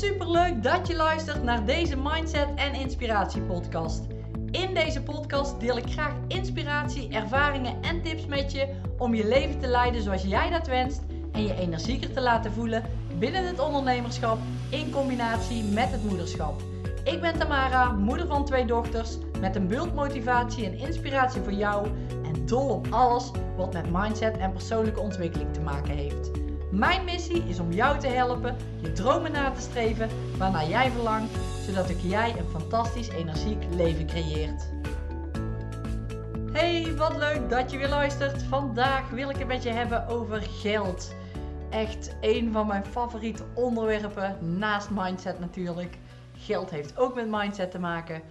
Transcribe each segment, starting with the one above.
Super leuk dat je luistert naar deze Mindset en Inspiratie podcast. In deze podcast deel ik graag inspiratie, ervaringen en tips met je om je leven te leiden zoals jij dat wenst en je energieker te laten voelen binnen het ondernemerschap in combinatie met het moederschap. Ik ben Tamara, moeder van twee dochters, met een bult motivatie en inspiratie voor jou en dol op alles wat met mindset en persoonlijke ontwikkeling te maken heeft. Mijn missie is om jou te helpen je dromen na te streven waarnaar jij verlangt, zodat ik jij een fantastisch energiek leven creëert. Hey, wat leuk dat je weer luistert. Vandaag wil ik het met je hebben over geld. Echt een van mijn favoriete onderwerpen, naast mindset natuurlijk. Geld heeft ook met mindset te maken.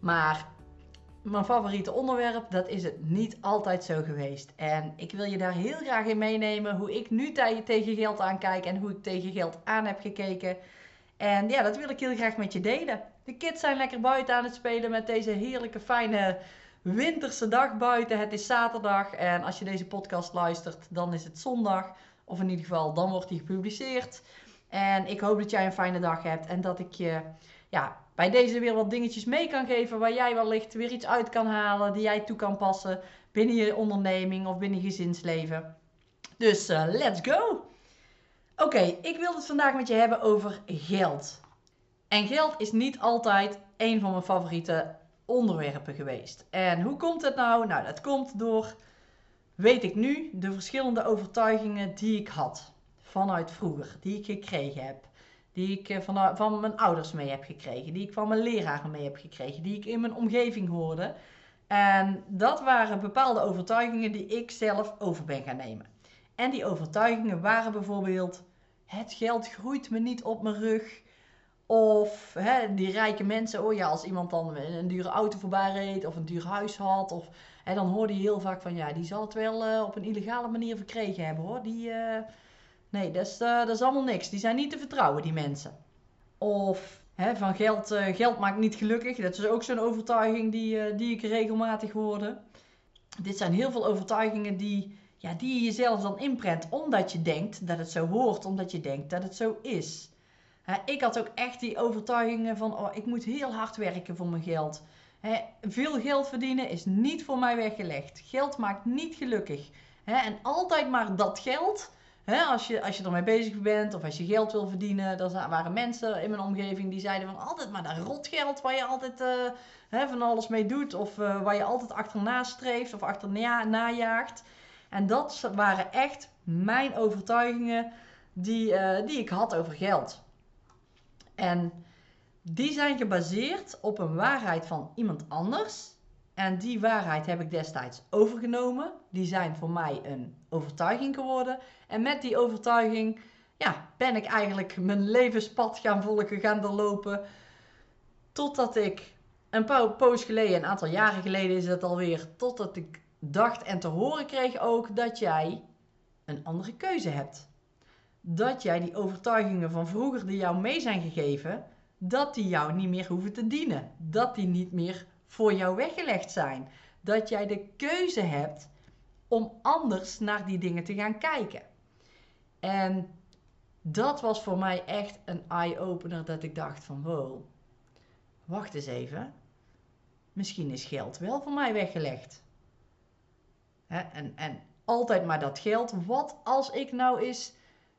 Maar mijn favoriete onderwerp, dat is het niet altijd zo geweest. En ik wil je daar heel graag in meenemen hoe ik nu tegen geld aankijk en hoe ik tegen geld aan heb gekeken. En ja, dat wil ik heel graag met je delen. De kids zijn lekker buiten aan het spelen met deze heerlijke, fijne winterse dag buiten. Het is zaterdag en als je deze podcast luistert, dan is het zondag. Of in ieder geval, dan wordt die gepubliceerd. En ik hoop dat jij een fijne dag hebt en dat ik je ja, bij deze weer wat dingetjes mee kan geven waar jij wellicht weer iets uit kan halen die jij toe kan passen binnen je onderneming of binnen je gezinsleven. Dus uh, let's go! Oké, ik wil het vandaag met je hebben over geld. En geld is niet altijd een van mijn favoriete onderwerpen geweest. En hoe komt het nou? Nou, dat komt door, weet ik nu, de verschillende overtuigingen die ik had vanuit vroeger, die ik gekregen heb die ik eh, van, van mijn ouders mee heb gekregen, die ik van mijn leraren mee heb gekregen, die ik in mijn omgeving hoorde. En dat waren bepaalde overtuigingen die ik zelf over ben gaan nemen. En die overtuigingen waren bijvoorbeeld: het geld groeit me niet op mijn rug. Of hè, die rijke mensen, oh ja, als iemand dan een dure auto voorbij reed of een duur huis had. Of, hè, dan hoorde je heel vaak van ja, die zal het wel uh, op een illegale manier verkregen hebben hoor. Die, Nee, dat is, uh, dat is allemaal niks. Die zijn niet te vertrouwen, die mensen. Of hè, van geld, uh, geld maakt niet gelukkig. Dat is ook zo'n overtuiging die, uh, die ik regelmatig hoorde. Dit zijn heel veel overtuigingen die, ja, die je jezelf dan inprent. Omdat je denkt dat het zo hoort. Omdat je denkt dat het zo is. Hè, ik had ook echt die overtuigingen van... Oh, ik moet heel hard werken voor mijn geld. Hè, veel geld verdienen is niet voor mij weggelegd. Geld maakt niet gelukkig. En altijd maar dat geld als, je, als je ermee bezig bent of als je geld wil verdienen, dan waren mensen in mijn omgeving die zeiden van altijd maar dat rotgeld waar je altijd uh, van alles mee doet of uh, waar je altijd achterna streeft of achterna najaagt. En dat waren echt mijn overtuigingen die, uh, die ik had over geld. En die zijn gebaseerd op een waarheid van iemand anders. En die waarheid heb ik destijds overgenomen. Die zijn voor mij een overtuiging geworden. En met die overtuiging ja, ben ik eigenlijk mijn levenspad gaan volgen, gaan doorlopen. Totdat ik een paar poos geleden, een aantal jaren geleden is het alweer, totdat ik dacht en te horen kreeg ook dat jij een andere keuze hebt. Dat jij die overtuigingen van vroeger die jou mee zijn gegeven, dat die jou niet meer hoeven te dienen. Dat die niet meer voor jou weggelegd zijn. Dat jij de keuze hebt om anders naar die dingen te gaan kijken. En dat was voor mij echt een eye-opener dat ik dacht van wow, wacht eens even. Misschien is geld wel voor mij weggelegd. en, en altijd maar dat geld. Wat als ik nou eens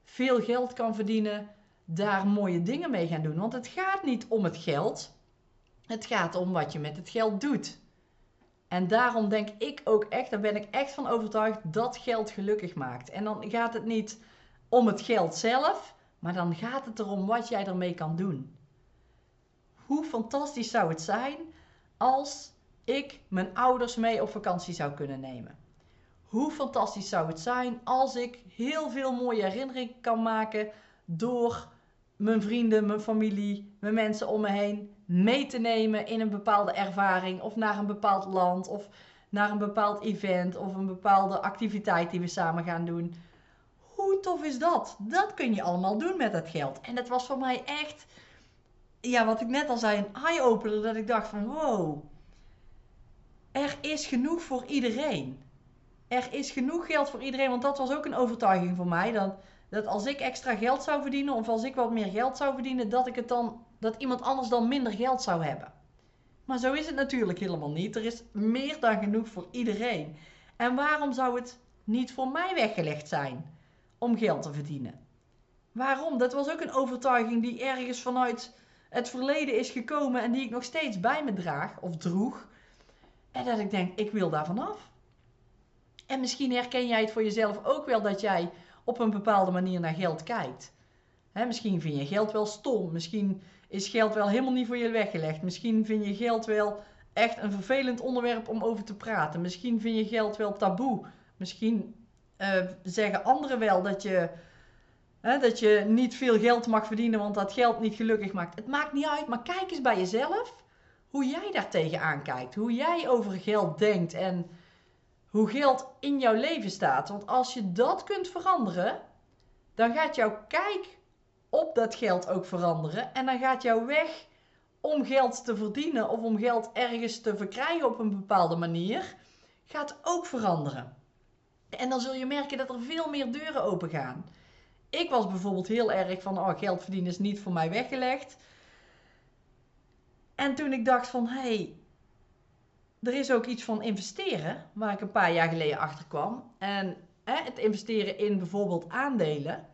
veel geld kan verdienen, daar mooie dingen mee gaan doen? Want het gaat niet om het geld. Het gaat om wat je met het geld doet. En daarom denk ik ook echt, daar ben ik echt van overtuigd, dat geld gelukkig maakt. En dan gaat het niet om het geld zelf, maar dan gaat het erom wat jij ermee kan doen. Hoe fantastisch zou het zijn als ik mijn ouders mee op vakantie zou kunnen nemen? Hoe fantastisch zou het zijn als ik heel veel mooie herinneringen kan maken door mijn vrienden, mijn familie, mijn mensen om me heen mee te nemen in een bepaalde ervaring of naar een bepaald land of naar een bepaald event of een bepaalde activiteit die we samen gaan doen. Hoe tof is dat? Dat kun je allemaal doen met dat geld. En dat was voor mij echt, ja, wat ik net al zei, een eye-opener. Dat ik dacht van, wow, er is genoeg voor iedereen. Er is genoeg geld voor iedereen. Want dat was ook een overtuiging voor mij. Dat, dat als ik extra geld zou verdienen of als ik wat meer geld zou verdienen, dat ik het dan dat iemand anders dan minder geld zou hebben. Maar zo is het natuurlijk helemaal niet. Er is meer dan genoeg voor iedereen. En waarom zou het niet voor mij weggelegd zijn om geld te verdienen? Waarom? Dat was ook een overtuiging die ergens vanuit het verleden is gekomen en die ik nog steeds bij me draag of droeg. En dat ik denk, ik wil daar vanaf. En misschien herken jij het voor jezelf ook wel dat jij op een bepaalde manier naar geld kijkt. misschien vind je geld wel stom. Misschien is geld wel helemaal niet voor je weggelegd. Misschien vind je geld wel echt een vervelend onderwerp om over te praten. Misschien vind je geld wel taboe. Misschien uh, zeggen anderen wel dat je, dat je niet veel geld mag verdienen, want dat geld niet gelukkig maakt. Het maakt niet uit, maar kijk eens bij jezelf hoe jij daar tegenaan kijkt. Hoe jij over geld denkt en hoe geld in jouw leven staat. Want als je dat kunt veranderen, dan gaat jouw kijk op dat geld ook veranderen. En dan gaat jouw weg om geld te verdienen of om geld ergens te verkrijgen op een bepaalde manier, gaat ook veranderen. En dan zul je merken dat er veel meer deuren open gaan. Ik was bijvoorbeeld heel erg van, oh, geld verdienen is niet voor mij weggelegd. En toen ik dacht van, hé, hey, er is ook iets van investeren, waar ik een paar jaar geleden achter kwam. En hè, het investeren in bijvoorbeeld aandelen.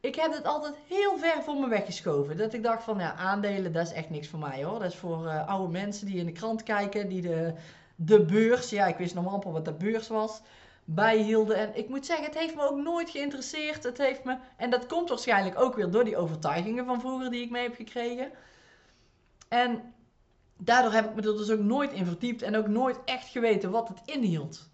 Ik heb het altijd heel ver voor me weggeschoven. Dat ik dacht van, ja, aandelen, dat is echt niks voor mij hoor. Dat is voor uh, oude mensen die in de krant kijken, die de, de beurs, ja, ik wist nog amper wat de beurs was, bijhielden. En ik moet zeggen, het heeft me ook nooit geïnteresseerd. Het heeft me, en dat komt waarschijnlijk ook weer door die overtuigingen van vroeger die ik mee heb gekregen. En daardoor heb ik me er dus ook nooit in verdiept en ook nooit echt geweten wat het inhield.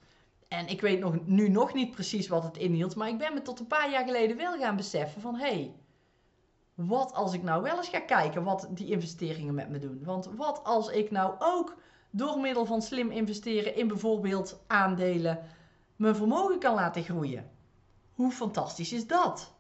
En ik weet nog, nu nog niet precies wat het inhield, maar ik ben me tot een paar jaar geleden wel gaan beseffen van hé, hey, wat als ik nou wel eens ga kijken wat die investeringen met me doen? Want wat als ik nou ook door middel van slim investeren in bijvoorbeeld aandelen mijn vermogen kan laten groeien? Hoe fantastisch is dat?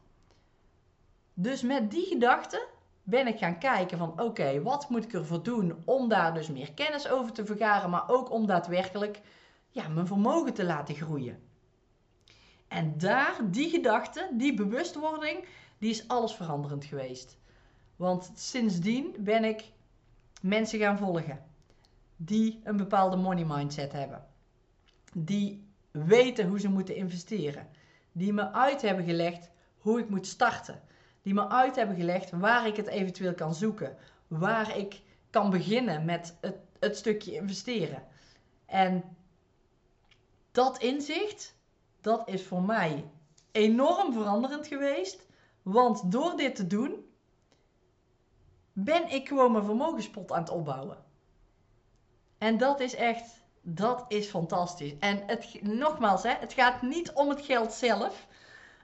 Dus met die gedachte ben ik gaan kijken van oké, wat moet ik ervoor doen om daar dus meer kennis over te vergaren, maar ook om daadwerkelijk ja, mijn vermogen te laten groeien. En daar, die gedachte, die bewustwording, die is alles veranderend geweest. Want sindsdien ben ik mensen gaan volgen die een bepaalde money mindset hebben. Die weten hoe ze moeten investeren. Die me uit hebben gelegd hoe ik moet starten die me uit hebben gelegd waar ik het eventueel kan zoeken. Waar ik kan beginnen met het, het stukje investeren. En dat inzicht, dat is voor mij enorm veranderend geweest. Want door dit te doen, ben ik gewoon mijn vermogenspot aan het opbouwen. En dat is echt, dat is fantastisch. En het, nogmaals, hè, het gaat niet om het geld zelf.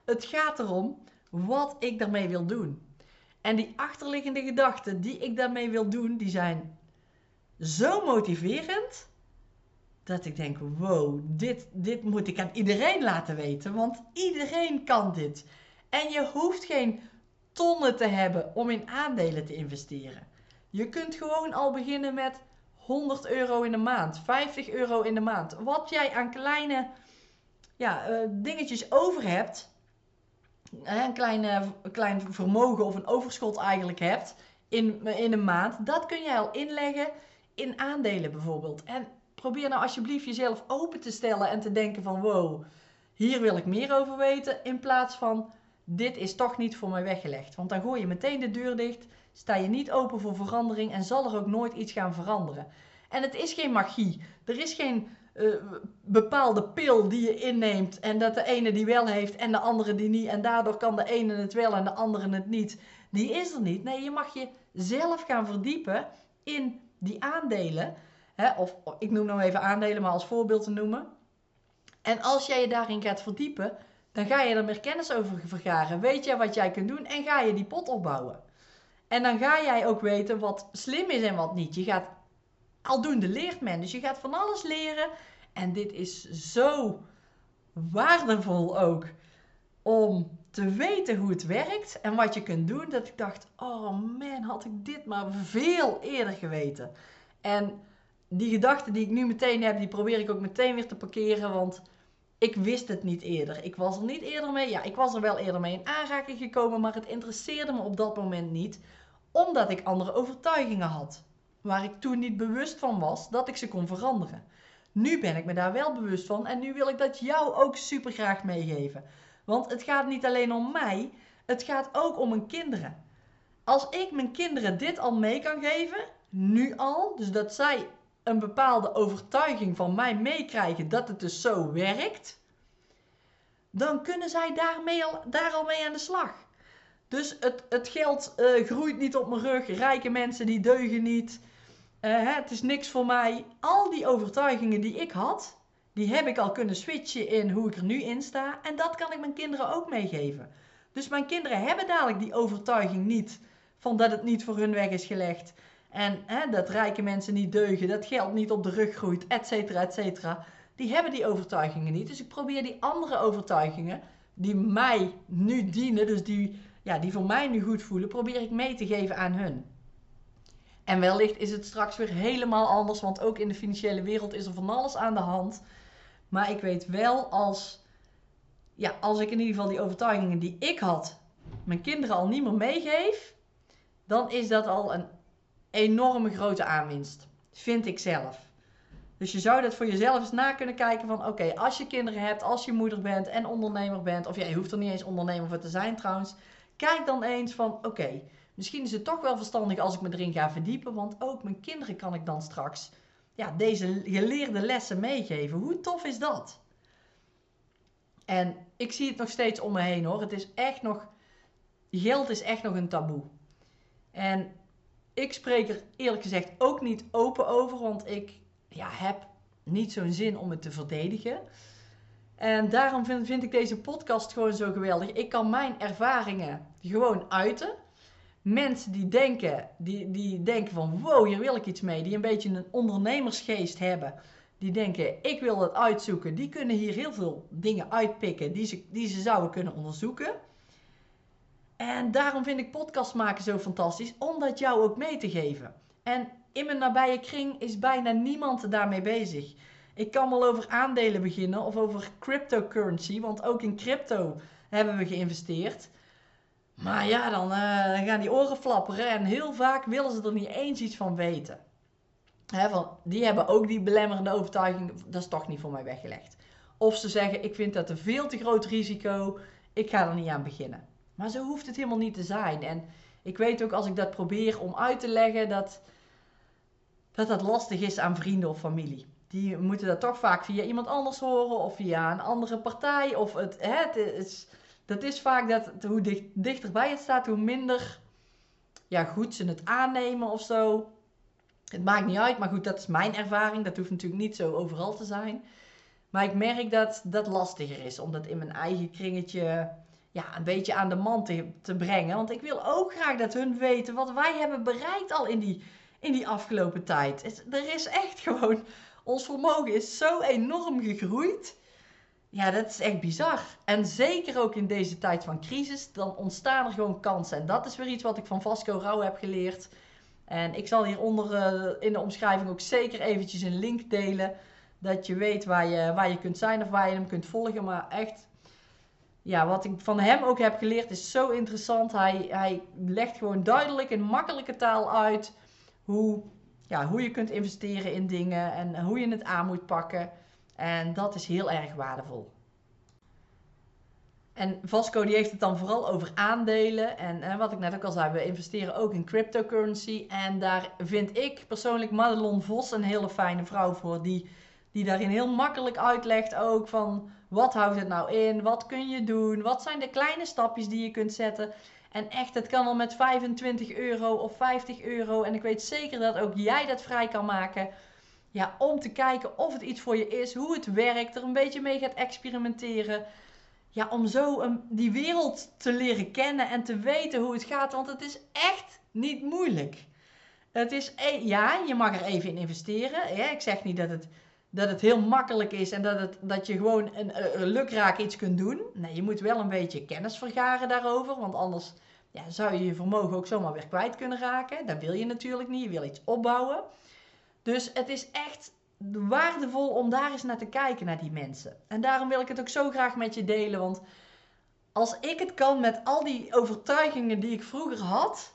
Het gaat erom wat ik daarmee wil doen. En die achterliggende gedachten die ik daarmee wil doen, die zijn zo motiverend. Dat ik denk, wow, dit, dit moet ik aan iedereen laten weten. Want iedereen kan dit. En je hoeft geen tonnen te hebben om in aandelen te investeren. Je kunt gewoon al beginnen met 100 euro in de maand, 50 euro in de maand. Wat jij aan kleine ja, uh, dingetjes over hebt, een klein, klein vermogen of een overschot eigenlijk hebt in, in een maand, dat kun jij al inleggen in aandelen bijvoorbeeld. En probeer nou alsjeblieft jezelf open te stellen en te denken van wow, hier wil ik meer over weten, in plaats van dit is toch niet voor mij weggelegd. Want dan gooi je meteen de deur dicht, sta je niet open voor verandering en zal er ook nooit iets gaan veranderen. En het is geen magie. Er is geen uh, bepaalde pil die je inneemt en dat de ene die wel heeft en de andere die niet en daardoor kan de ene het wel en de andere het niet, die is er niet. Nee, je mag je zelf gaan verdiepen in die aandelen. Hè? Of ik noem nou even aandelen, maar als voorbeeld te noemen. En als jij je daarin gaat verdiepen, dan ga je er meer kennis over vergaren. Weet je wat jij kunt doen en ga je die pot opbouwen. En dan ga jij ook weten wat slim is en wat niet. Je gaat aldoende leert men. Dus je gaat van alles leren. En dit is zo waardevol ook om te weten hoe het werkt en wat je kunt doen. Dat ik dacht, oh man, had ik dit maar veel eerder geweten. En die gedachten die ik nu meteen heb, die probeer ik ook meteen weer te parkeren. Want ik wist het niet eerder. Ik was er niet eerder mee. Ja, ik was er wel eerder mee in aanraking gekomen, maar het interesseerde me op dat moment niet, omdat ik andere overtuigingen had. Waar ik toen niet bewust van was dat ik ze kon veranderen. Nu ben ik me daar wel bewust van en nu wil ik dat jou ook super graag meegeven. Want het gaat niet alleen om mij, het gaat ook om mijn kinderen. Als ik mijn kinderen dit al mee kan geven, nu al, dus dat zij een bepaalde overtuiging van mij meekrijgen dat het dus zo werkt, dan kunnen zij daarmee al, daar al mee aan de slag. Dus het, het geld uh, groeit niet op mijn rug, rijke mensen die deugen niet, uh, het is niks voor mij. Al die overtuigingen die ik had, die heb ik al kunnen switchen in hoe ik er nu in sta. En dat kan ik mijn kinderen ook meegeven. Dus mijn kinderen hebben dadelijk die overtuiging niet van dat het niet voor hun weg is gelegd. En hè, dat rijke mensen niet deugen, dat geld niet op de rug groeit, et cetera, et cetera. Die hebben die overtuigingen niet. Dus ik probeer die andere overtuigingen, die mij nu dienen, dus die, ja, die voor mij nu goed voelen, probeer ik mee te geven aan hun. En wellicht is het straks weer helemaal anders, want ook in de financiële wereld is er van alles aan de hand. Maar ik weet wel als, ja, als ik in ieder geval die overtuigingen die ik had, mijn kinderen al niet meer meegeef, dan is dat al een enorme grote aanwinst. Vind ik zelf. Dus je zou dat voor jezelf eens na kunnen kijken van oké, als je kinderen hebt, als je moeder bent en ondernemer bent, of jij hoeft er niet eens ondernemer voor te zijn trouwens, kijk dan eens van oké, misschien is het toch wel verstandig als ik me erin ga verdiepen, want ook mijn kinderen kan ik dan straks ja, deze geleerde lessen meegeven. Hoe tof is dat? En ik zie het nog steeds om me heen hoor. Het is echt nog, geld is echt nog een taboe. En ik spreek er eerlijk gezegd ook niet open over, want ik ja, heb niet zo'n zin om het te verdedigen. En daarom vind, vind ik deze podcast gewoon zo geweldig. Ik kan mijn ervaringen gewoon uiten. Mensen die denken, die, die denken van wow, hier wil ik iets mee. Die een beetje een ondernemersgeest hebben. Die denken, ik wil het uitzoeken. Die kunnen hier heel veel dingen uitpikken die ze, die ze zouden kunnen onderzoeken. En daarom vind ik podcast maken zo fantastisch, om dat jou ook mee te geven. En in mijn nabije kring is bijna niemand daarmee bezig. Ik kan wel over aandelen beginnen of over cryptocurrency, want ook in crypto hebben we geïnvesteerd. Maar ja, dan, uh, gaan die oren flapperen en heel vaak willen ze er niet eens iets van weten. Van, die hebben ook die belemmerende overtuiging, dat is toch niet voor mij weggelegd. Of ze zeggen, ik vind dat een veel te groot risico, ik ga er niet aan beginnen. Maar zo hoeft het helemaal niet te zijn. En ik weet ook als ik dat probeer om uit te leggen, dat dat, lastig is aan vrienden of familie. Die moeten dat toch vaak via iemand anders horen of via een andere partij. Of het, het is, dat is vaak dat hoe dicht, dichterbij het staat, hoe minder ja, goed ze het aannemen of zo. Het maakt niet uit, maar goed, dat is mijn ervaring. Dat hoeft natuurlijk niet zo overal te zijn. Maar ik merk dat dat lastiger is om dat in mijn eigen kringetje ja, een beetje aan de man te, te brengen. Want ik wil ook graag dat hun weten wat wij hebben bereikt al in die, in die afgelopen tijd. er is echt gewoon, ons vermogen is zo enorm gegroeid. Ja, dat is echt bizar. En zeker ook in deze tijd van crisis, dan ontstaan er gewoon kansen. En dat is weer iets wat ik van Vasco Rauw heb geleerd. En ik zal hieronder uh, in de omschrijving ook zeker eventjes een link delen. Dat je weet waar je, waar je kunt zijn of waar je hem kunt volgen. Maar echt, ja, wat ik van hem ook heb geleerd is zo interessant. Hij, hij legt gewoon duidelijk in makkelijke taal uit hoe, ja, hoe je kunt investeren in dingen en hoe je het aan moet pakken. En dat is heel erg waardevol. En Vasco die heeft het dan vooral over aandelen. En, wat ik net ook al zei, we investeren ook in cryptocurrency. En daar vind ik persoonlijk Madelon Vos een hele fijne vrouw voor. Die, die daarin heel makkelijk uitlegt ook van wat houdt het nou in? Wat kun je doen? Wat zijn de kleine stapjes die je kunt zetten? En echt, het kan al met 25 euro of 50 euro. En ik weet zeker dat ook jij dat vrij kan maken. Ja, om te kijken of het iets voor je is, hoe het werkt, er een beetje mee gaat experimenteren. Ja, om zo een, die wereld te leren kennen en te weten hoe het gaat. Want het is echt niet moeilijk. Het is, e- ja, je mag er even in investeren. Ik zeg niet dat het dat het heel makkelijk is en dat, het, dat je gewoon een, een lukraak iets kunt doen. Nee, je moet wel een beetje kennis vergaren daarover, want anders ja, zou je je vermogen ook zomaar weer kwijt kunnen raken. Dat wil je natuurlijk niet, je wil iets opbouwen. Dus het is echt waardevol om daar eens naar te kijken, naar die mensen. En daarom wil ik het ook zo graag met je delen. Want als ik het kan met al die overtuigingen die ik vroeger had.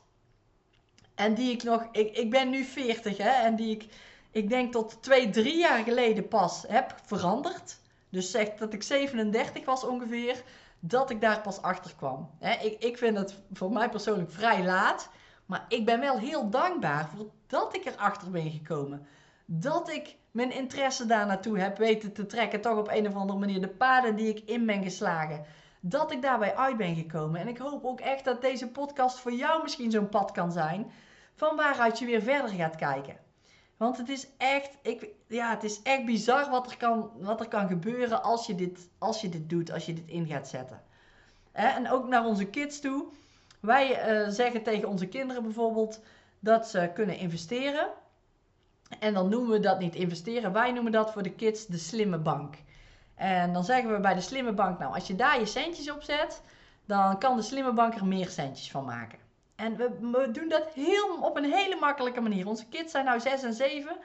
En die ik nog. Ik, ik ben nu 40 hè. En die ik. Ik denk tot twee, drie jaar geleden pas heb veranderd. Dus zeg dat ik 37 was ongeveer. Dat ik daar pas achter kwam. ik, ik vind het voor mij persoonlijk vrij laat. Maar ik ben wel heel dankbaar voor dat ik erachter ben gekomen. Dat ik mijn interesse daar naartoe heb weten te trekken. Toch op een of andere manier de paden die ik in ben geslagen. Dat ik daarbij uit ben gekomen. En ik hoop ook echt dat deze podcast voor jou misschien zo'n pad kan zijn. Van waaruit je weer verder gaat kijken. Want het is echt, ik, ja, het is echt bizar wat er, kan, wat er kan gebeuren als je, dit, als je dit doet. Als je dit in gaat zetten. En ook naar onze kids toe. Wij uh, zeggen tegen onze kinderen bijvoorbeeld dat ze kunnen investeren. En dan noemen we dat niet investeren. Wij noemen dat voor de kids de slimme bank. En dan zeggen we bij de slimme bank, nou als je daar je centjes op zet, dan kan de slimme bank er meer centjes van maken. En we, we doen dat heel, op een hele makkelijke manier. Onze kids zijn nou 6 en 7.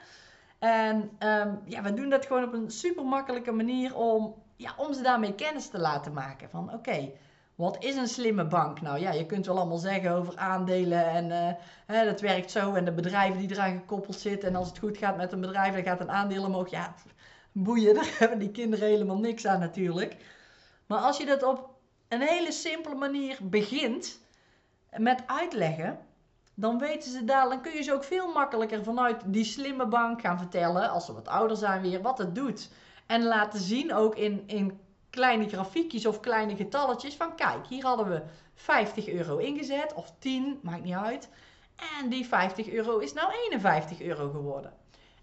En um, ja, we doen dat gewoon op een super makkelijke manier om, ja, om ze daarmee kennis te laten maken. Van oké, wat is een slimme bank? Nou ja, je kunt wel allemaal zeggen over aandelen en uh, hè, dat werkt zo en de bedrijven die eraan gekoppeld zitten. En als het goed gaat met een bedrijf, dan gaat een aandeel omhoog. Ja, boeien, daar hebben die kinderen helemaal niks aan natuurlijk. Maar als je dat op een hele simpele manier begint met uitleggen, dan weten ze daar, dan kun je ze ook veel makkelijker vanuit die slimme bank gaan vertellen, als ze wat ouder zijn weer, wat het doet. En laten zien ook in, in kleine grafiekjes of kleine getalletjes van kijk, hier hadden we 50 euro ingezet of 10, maakt niet uit. En die 50 euro is nou 51 euro geworden.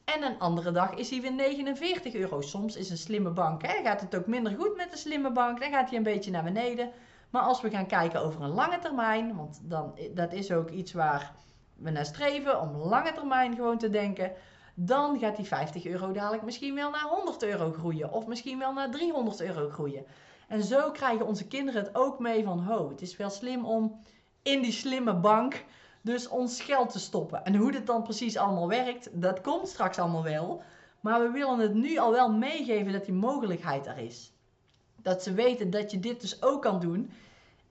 En een andere dag is hij weer 49 euro. Soms is een slimme bank, hè, gaat het ook minder goed met de slimme bank, dan gaat hij een beetje naar beneden. Maar als we gaan kijken over een lange termijn, want dan, dat is ook iets waar we naar streven, om lange termijn gewoon te denken, dan gaat die 50 euro dadelijk misschien wel naar 100 euro groeien. Of misschien wel naar 300 euro groeien. En zo krijgen onze kinderen het ook mee van, ho, het is wel slim om in die slimme bank dus ons geld te stoppen. En hoe dit dan precies allemaal werkt, dat komt straks allemaal wel. Maar we willen het nu al wel meegeven dat die mogelijkheid er is. Dat ze weten dat je dit dus ook kan doen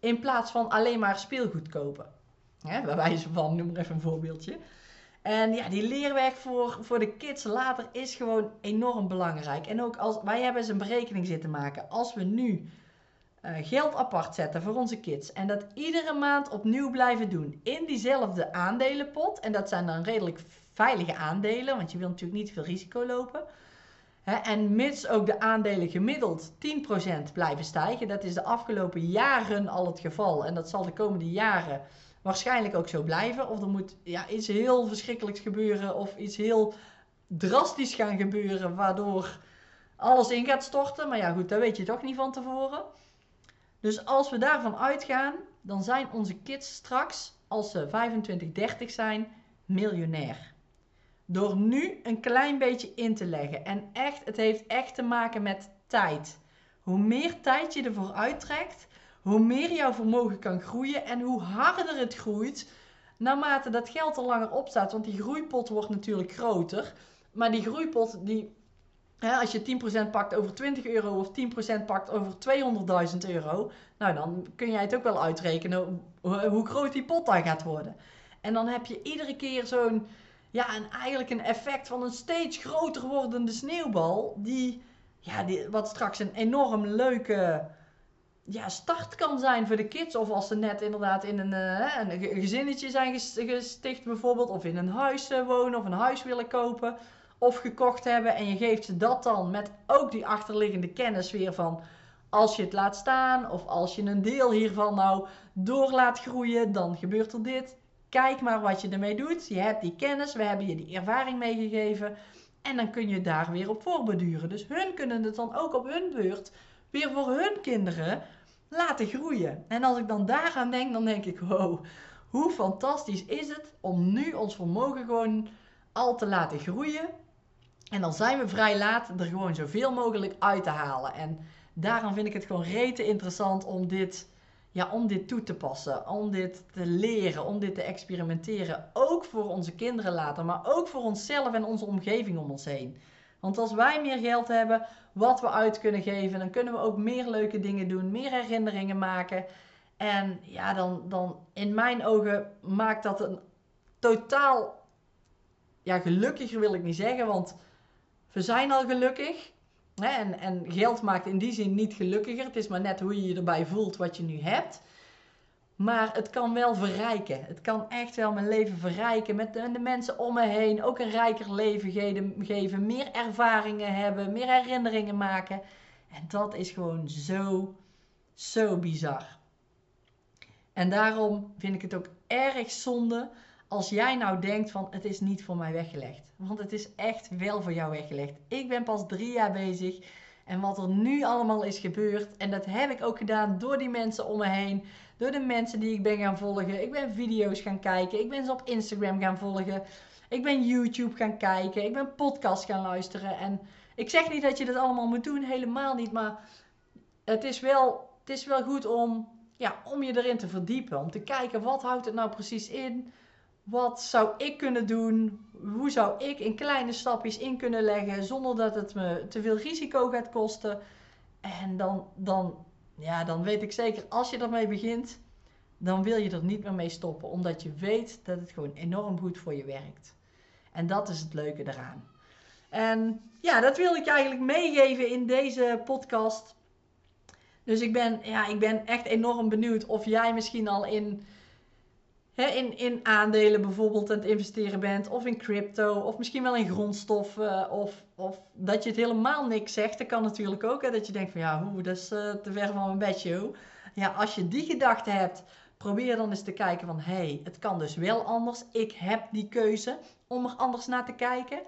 in plaats van alleen maar speelgoed kopen. Hè, bij wijze van, noem maar even een voorbeeldje. En ja, die leerwerk voor, voor de kids later is gewoon enorm belangrijk. En ook als wij hebben eens een berekening zitten maken. Als we nu uh, geld apart zetten voor onze kids en dat iedere maand opnieuw blijven doen in diezelfde aandelenpot. En dat zijn dan redelijk veilige aandelen, want je wil natuurlijk niet veel risico lopen. en mits ook de aandelen gemiddeld 10% blijven stijgen, dat is de afgelopen jaren al het geval. En dat zal de komende jaren waarschijnlijk ook zo blijven. Of er moet ja, iets heel verschrikkelijks gebeuren of iets heel drastisch gaan gebeuren, waardoor alles in gaat storten. Maar ja, goed, dat weet je toch niet van tevoren. Dus als we daarvan uitgaan, dan zijn onze kids straks, als ze 25, 30 zijn, miljonair. Door nu een klein beetje in te leggen. En echt, het heeft echt te maken met tijd. Hoe meer tijd je ervoor uittrekt, hoe meer jouw vermogen kan groeien en hoe harder het groeit naarmate dat geld er langer op staat. Want die groeipot wordt natuurlijk groter. Maar die groeipot, die, hè, als je 10% pakt over 20 euro of 10% pakt over 200.000 euro, nou dan kun jij het ook wel uitrekenen hoe, groot die pot dan gaat worden. En dan heb je iedere keer zo'n, ja, een, eigenlijk een effect van een steeds groter wordende sneeuwbal, die, ja, die, wat straks een enorm leuke ja, start kan zijn voor de kids. Of als ze net inderdaad in een, uh, een gezinnetje zijn gesticht bijvoorbeeld. Of in een huis uh, wonen of een huis willen kopen. Of gekocht hebben. En je geeft ze dat dan met ook die achterliggende kennis weer van... Als je het laat staan of als je een deel hiervan nou door laat groeien, dan gebeurt er dit. Kijk maar wat je ermee doet. Je hebt die kennis, we hebben je die ervaring meegegeven. En dan kun je daar weer op voorbeduren. Dus hun kunnen het dan ook op hun beurt weer voor hun kinderen laten groeien. En als ik dan daaraan denk, dan denk ik, wow, hoe fantastisch is het om nu ons vermogen gewoon al te laten groeien. En dan zijn we vrij laat er gewoon zoveel mogelijk uit te halen. En daarom vind ik het gewoon rete interessant om dit, ja, om dit toe te passen. Om dit te leren, om dit te experimenteren. Ook voor onze kinderen later, maar ook voor onszelf en onze omgeving om ons heen. Want als wij meer geld hebben wat we uit kunnen geven, dan kunnen we ook meer leuke dingen doen, meer herinneringen maken. En ja, dan, dan in mijn ogen maakt dat een totaal, ja, gelukkiger wil ik niet zeggen, want we zijn al gelukkig. En, en geld maakt in die zin niet gelukkiger. Het is maar net hoe je je erbij voelt wat je nu hebt. Maar het kan wel verrijken. Het kan echt wel mijn leven verrijken. Met de, mensen om me heen. Ook een rijker leven geven. Meer ervaringen hebben. Meer herinneringen maken. En dat is gewoon zo, zo bizar. En daarom vind ik het ook erg zonde als jij nou denkt van het is niet voor mij weggelegd. Want het is echt wel voor jou weggelegd. Ik ben pas drie jaar bezig. En wat er nu allemaal is gebeurd. En dat heb ik ook gedaan door die mensen om me heen. Door de mensen die ik ben gaan volgen. Ik ben video's gaan kijken. Ik ben ze op Instagram gaan volgen. Ik ben YouTube gaan kijken. Ik ben podcasts gaan luisteren. En ik zeg niet dat je dat allemaal moet doen. Helemaal niet. Maar het is wel, het is wel goed om, ja, om je erin te verdiepen. Om te kijken wat houdt het nou precies in wat zou ik kunnen doen? Hoe zou ik in kleine stapjes in kunnen leggen zonder dat het me te veel risico gaat kosten? En dan, dan, ja, dan weet ik zeker, als je ermee begint, dan wil je er niet meer mee stoppen. Omdat je weet dat het gewoon enorm goed voor je werkt. En dat is het leuke eraan. En ja, dat wil ik je eigenlijk meegeven in deze podcast. Dus ik ben, ja, ik ben echt enorm benieuwd of jij misschien al in in, in aandelen bijvoorbeeld aan het investeren bent, of in crypto, of misschien wel in grondstoffen, of, of dat je het helemaal niks zegt. Dat kan natuurlijk ook, hè, dat je denkt van ja, hoe, dat is uh, te ver van mijn bedje. Ja, als je die gedachte hebt, probeer dan eens te kijken van hé, hey, het kan dus wel anders. Ik heb die keuze om er anders naar te kijken.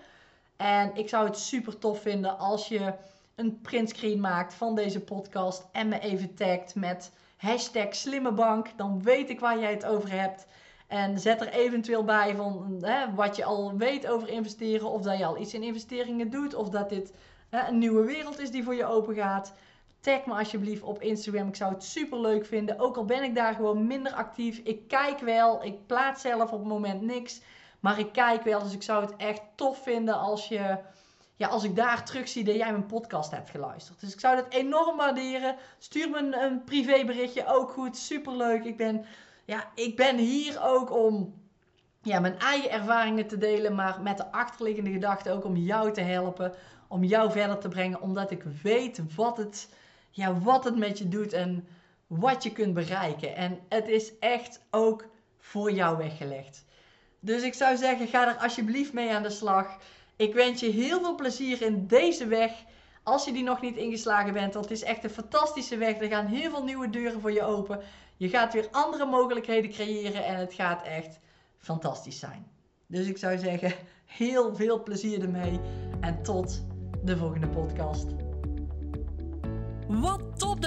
En ik zou het super tof vinden als je een printscreen maakt van deze podcast en me even tagt met hashtag slimmebank. Dan weet ik waar jij het over hebt. En zet er eventueel bij van hè, wat je al weet over investeren. Of dat je al iets in investeringen doet. Of dat dit hè, een nieuwe wereld is die voor je open gaat. Tag me alsjeblieft op Instagram. Ik zou het super leuk vinden. Ook al ben ik daar gewoon minder actief. Ik kijk wel. Ik plaats zelf op het moment niks. Maar ik kijk wel. Dus ik zou het echt tof vinden als je ja, als ik daar terug zie dat jij mijn podcast hebt geluisterd. Dus ik zou dat enorm waarderen. Stuur me een, privéberichtje, ook goed, superleuk. Ik ben, ja, ik ben hier ook om ja, mijn eigen ervaringen te delen, maar met de achterliggende gedachte ook om jou te helpen, om jou verder te brengen, omdat ik weet wat het, ja, wat het met je doet en wat je kunt bereiken. En het is echt ook voor jou weggelegd. Dus ik zou zeggen, ga er alsjeblieft mee aan de slag. Ik wens je heel veel plezier in deze weg. Als je die nog niet ingeslagen bent, want het is echt een fantastische weg. Er gaan heel veel nieuwe deuren voor je open. Je gaat weer andere mogelijkheden creëren en het gaat echt fantastisch zijn. Dus ik zou zeggen, heel veel plezier ermee en tot de volgende podcast. Wat